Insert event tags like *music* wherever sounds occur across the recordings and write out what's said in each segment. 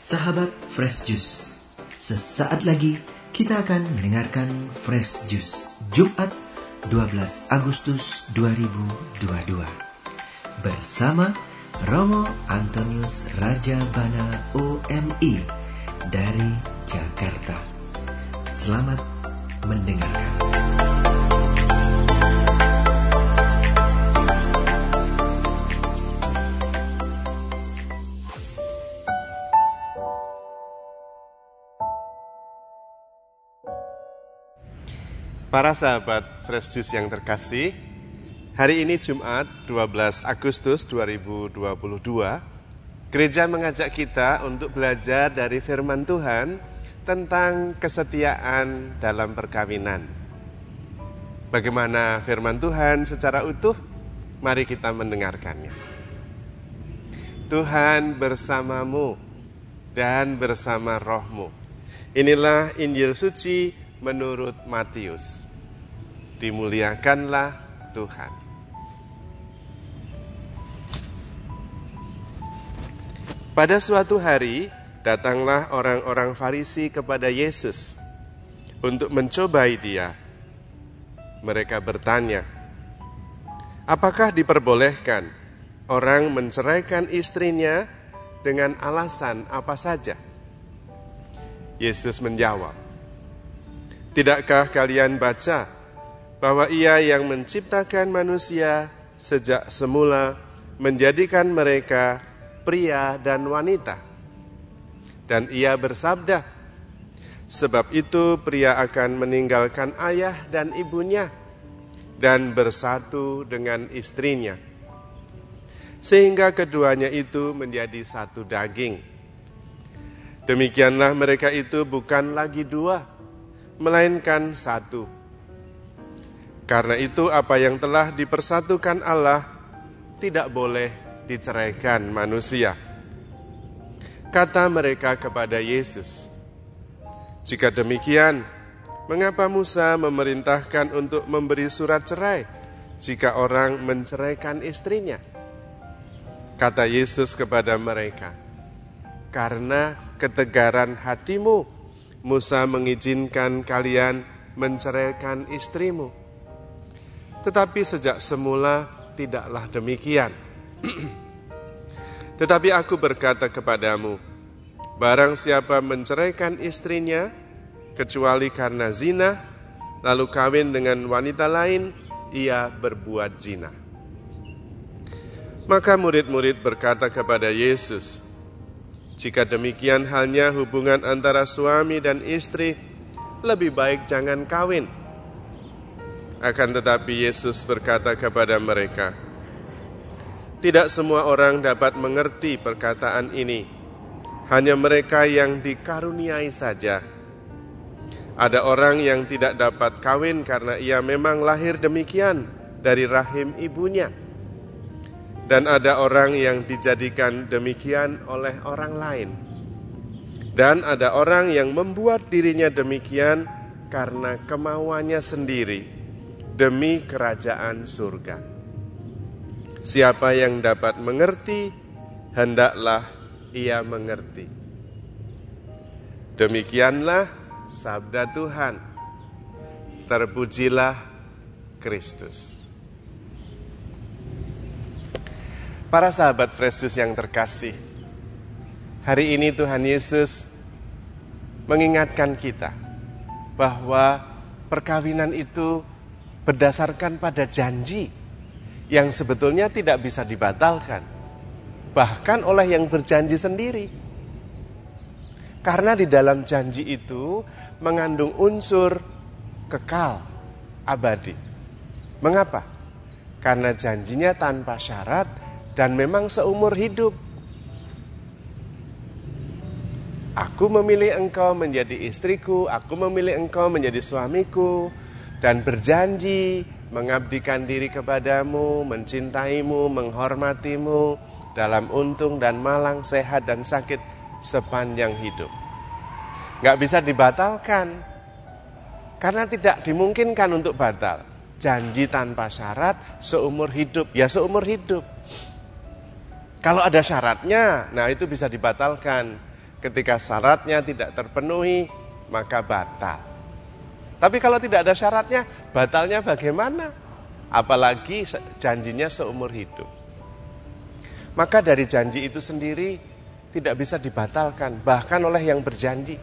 Sahabat Fresh Juice, sesaat lagi kita akan mendengarkan Fresh Juice Jumat 12 Agustus 2022 bersama Romo Antonius Raja Bana OMI dari Jakarta. Selamat mendengarkan. Para sahabat Fresh Juice yang terkasih, hari ini Jumat 12 Agustus 2022, gereja mengajak kita untuk belajar dari firman Tuhan tentang kesetiaan dalam perkawinan. Bagaimana firman Tuhan secara utuh? Mari kita mendengarkannya. Tuhan bersamamu dan bersama rohmu. Inilah Injil suci menurut Matius. Dimuliakanlah Tuhan. Pada suatu hari, datanglah orang-orang Farisi kepada Yesus untuk mencobai dia. Mereka bertanya, "Apakah diperbolehkan orang menceraikan istrinya dengan alasan apa saja?" Yesus menjawab, Tidakkah kalian baca bahwa Ia yang menciptakan manusia sejak semula menjadikan mereka pria dan wanita? Dan Ia bersabda, "Sebab itu pria akan meninggalkan ayah dan ibunya dan bersatu dengan istrinya, sehingga keduanya itu menjadi satu daging." Demikianlah mereka itu bukan lagi dua melainkan satu. Karena itu, apa yang telah dipersatukan Allah tidak boleh diceraikan manusia. Kata mereka kepada Yesus, "Jika demikian, mengapa Musa memerintahkan untuk memberi surat cerai jika orang menceraikan istrinya?" Kata Yesus kepada mereka, "Karena ketegaran hatimu." Musa mengizinkan kalian menceraikan istrimu. Tetapi sejak semula tidaklah demikian. *clears throat* Tetapi aku berkata kepadamu, barang siapa menceraikan istrinya, kecuali karena zina, lalu kawin dengan wanita lain, ia berbuat zina. Maka murid-murid berkata kepada Yesus, jika demikian halnya hubungan antara suami dan istri, lebih baik jangan kawin. Akan tetapi Yesus berkata kepada mereka, "Tidak semua orang dapat mengerti perkataan ini, hanya mereka yang dikaruniai saja." Ada orang yang tidak dapat kawin karena ia memang lahir demikian dari rahim ibunya dan ada orang yang dijadikan demikian oleh orang lain. Dan ada orang yang membuat dirinya demikian karena kemauannya sendiri demi kerajaan surga. Siapa yang dapat mengerti, hendaklah ia mengerti. Demikianlah sabda Tuhan. Terpujilah Kristus. Para sahabat Juice yang terkasih, hari ini Tuhan Yesus mengingatkan kita bahwa perkawinan itu berdasarkan pada janji yang sebetulnya tidak bisa dibatalkan, bahkan oleh yang berjanji sendiri. Karena di dalam janji itu mengandung unsur kekal, abadi. Mengapa? Karena janjinya tanpa syarat dan memang seumur hidup. Aku memilih engkau menjadi istriku, aku memilih engkau menjadi suamiku, dan berjanji mengabdikan diri kepadamu, mencintaimu, menghormatimu dalam untung dan malang, sehat dan sakit sepanjang hidup. Gak bisa dibatalkan, karena tidak dimungkinkan untuk batal. Janji tanpa syarat seumur hidup, ya seumur hidup. Kalau ada syaratnya, nah itu bisa dibatalkan. Ketika syaratnya tidak terpenuhi, maka batal. Tapi kalau tidak ada syaratnya, batalnya bagaimana? Apalagi janjinya seumur hidup. Maka dari janji itu sendiri tidak bisa dibatalkan, bahkan oleh yang berjanji.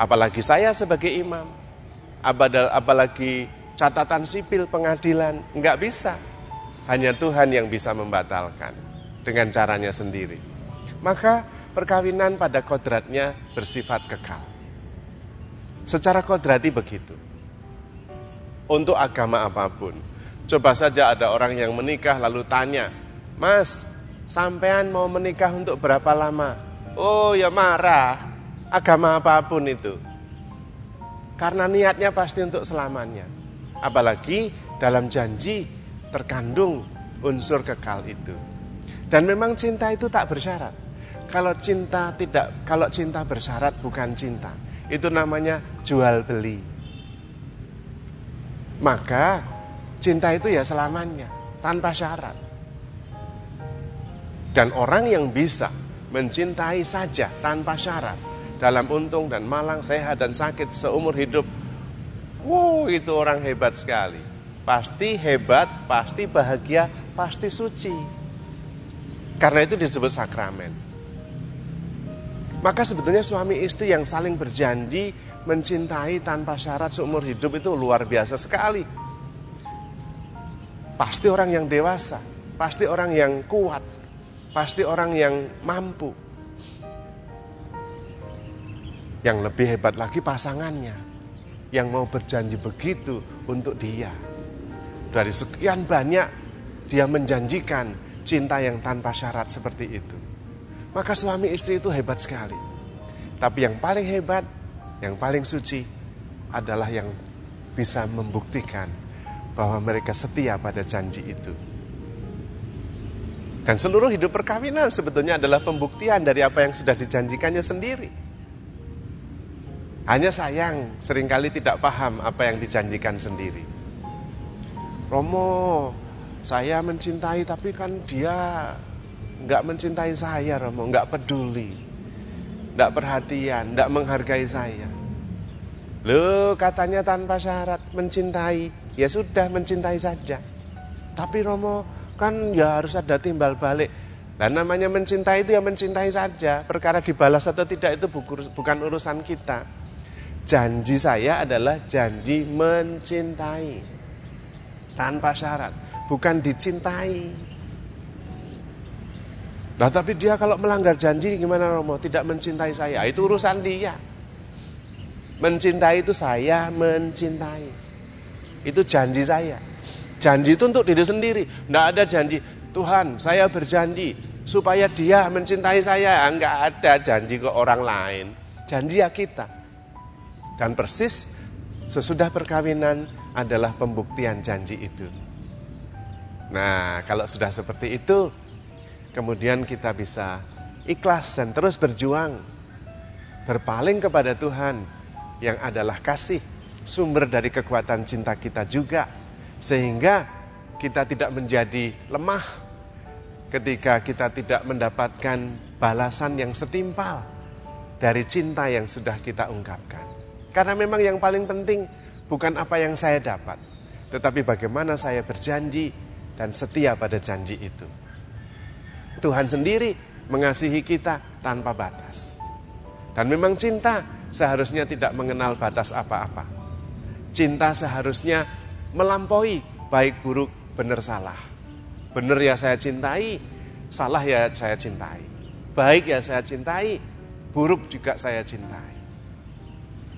Apalagi saya sebagai imam, apalagi catatan sipil pengadilan, nggak bisa. Hanya Tuhan yang bisa membatalkan dengan caranya sendiri. Maka perkawinan pada kodratnya bersifat kekal. Secara kodrati begitu. Untuk agama apa pun. Coba saja ada orang yang menikah lalu tanya, Mas, sampean mau menikah untuk berapa lama? Oh ya marah, agama apa pun itu. Karena niatnya pasti untuk selamanya. Apalagi dalam janji terkandung unsur kekal itu. Dan memang cinta itu tak bersyarat. Kalau cinta tidak, kalau cinta bersyarat bukan cinta. Itu namanya jual beli. Maka cinta itu ya selamanya, tanpa syarat. Dan orang yang bisa mencintai saja tanpa syarat, dalam untung dan malang, sehat dan sakit seumur hidup, wow itu orang hebat sekali. Pasti hebat, pasti bahagia, pasti suci. Karena itu disebut sakramen. Maka sebetulnya suami istri yang saling berjanji mencintai tanpa syarat seumur hidup itu luar biasa sekali. Pasti orang yang dewasa, pasti orang yang kuat, pasti orang yang mampu. Yang lebih hebat lagi pasangannya yang mau berjanji begitu untuk dia. Dari sekian banyak dia menjanjikan cinta yang tanpa syarat seperti itu. Maka suami istri itu hebat sekali. Tapi yang paling hebat, yang paling suci adalah yang bisa membuktikan bahwa mereka setia pada janji itu. Dan seluruh hidup perkawinan sebetulnya adalah pembuktian dari apa yang sudah dijanjikannya sendiri. Hanya sayang sering kali tidak paham apa yang dijanjikan sendiri. Romo, saya mencintai tapi kan dia nggak mencintai saya Romo, nggak peduli, nggak perhatian, nggak menghargai saya. Lo katanya tanpa syarat mencintai, ya sudah mencintai saja. Tapi Romo kan ya harus ada timbal balik. Dan namanya mencintai itu ya mencintai saja. Perkara dibalas atau tidak itu bukan urusan kita. Janji saya adalah janji mencintai tanpa syarat, bukan dicintai. Nah tapi dia kalau melanggar janji gimana Romo? Tidak mencintai saya. Itu urusan dia. Mencintai itu saya mencintai. Itu janji saya. Janji itu untuk diri sendiri. Tidak ada janji. Tuhan saya berjanji supaya dia mencintai saya. Enggak ada janji ke orang lain. Janji ya kita. Dan persis sesudah perkawinan adalah pembuktian janji itu. Nah kalau sudah seperti itu kemudian kita bisa ikhlas dan terus berjuang, berpaling kepada Tuhan yang adalah kasih, sumber dari kekuatan cinta kita juga, sehingga kita tidak menjadi lemah ketika kita tidak mendapatkan balasan yang setimpal dari cinta yang sudah kita ungkapkan. Karena memang yang paling penting bukan apa yang saya dapat, tetapi bagaimana saya berjanji dan setia pada janji itu. Tuhan sendiri mengasihi kita tanpa batas. Dan memang cinta seharusnya tidak mengenal batas apa-apa. Cinta seharusnya melampaui baik buruk benar salah. Benar ya saya cintai, salah ya saya cintai. Baik ya saya cintai, buruk juga saya cintai.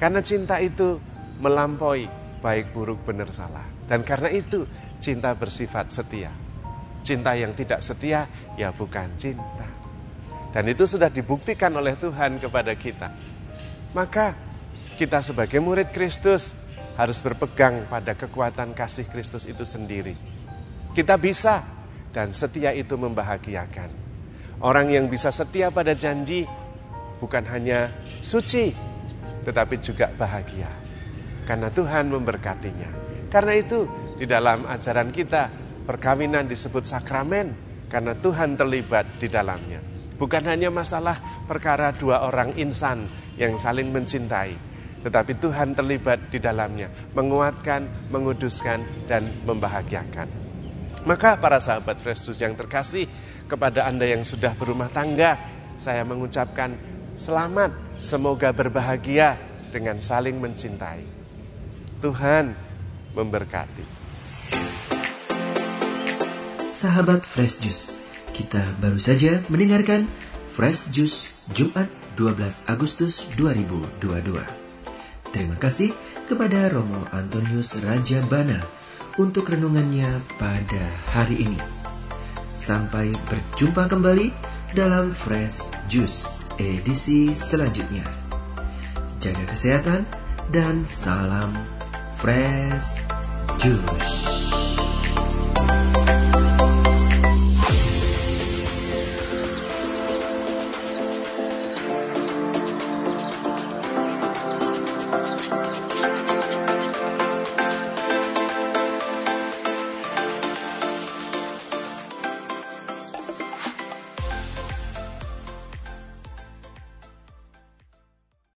Karena cinta itu melampaui baik buruk benar salah. Dan karena itu cinta bersifat setia. Cinta yang tidak setia ya bukan cinta. Dan itu sudah dibuktikan oleh Tuhan kepada kita. Maka kita sebagai murid Kristus harus berpegang pada kekuatan kasih Kristus itu sendiri. Kita bisa dan setia itu membahagiakan. Orang yang bisa setia pada janji bukan hanya suci, tetapi juga bahagia. Karena Tuhan memberkatinya. Karena itu di dalam ajaran kita perkawinan disebut sakramen karena Tuhan terlibat di dalamnya. Bukan hanya masalah perkara dua orang insan yang saling mencintai, tetapi Tuhan terlibat di dalamnya, menguatkan, menguduskan, dan membahagiakan. Maka para sahabat Fresh yang terkasih, kepada Anda yang sudah berumah tangga, saya mengucapkan selamat, semoga berbahagia dengan saling mencintai. Tuhan memberkati. Sahabat Fresh Juice, kita baru saja mendengarkan Fresh Juice Jumat 12 Agustus 2022. Terima kasih kepada Romo Antonius Raja Bana untuk renungannya pada hari ini. Sampai berjumpa kembali dalam Fresh Juice edisi selanjutnya. Jaga kesehatan dan salam Fresh Juice.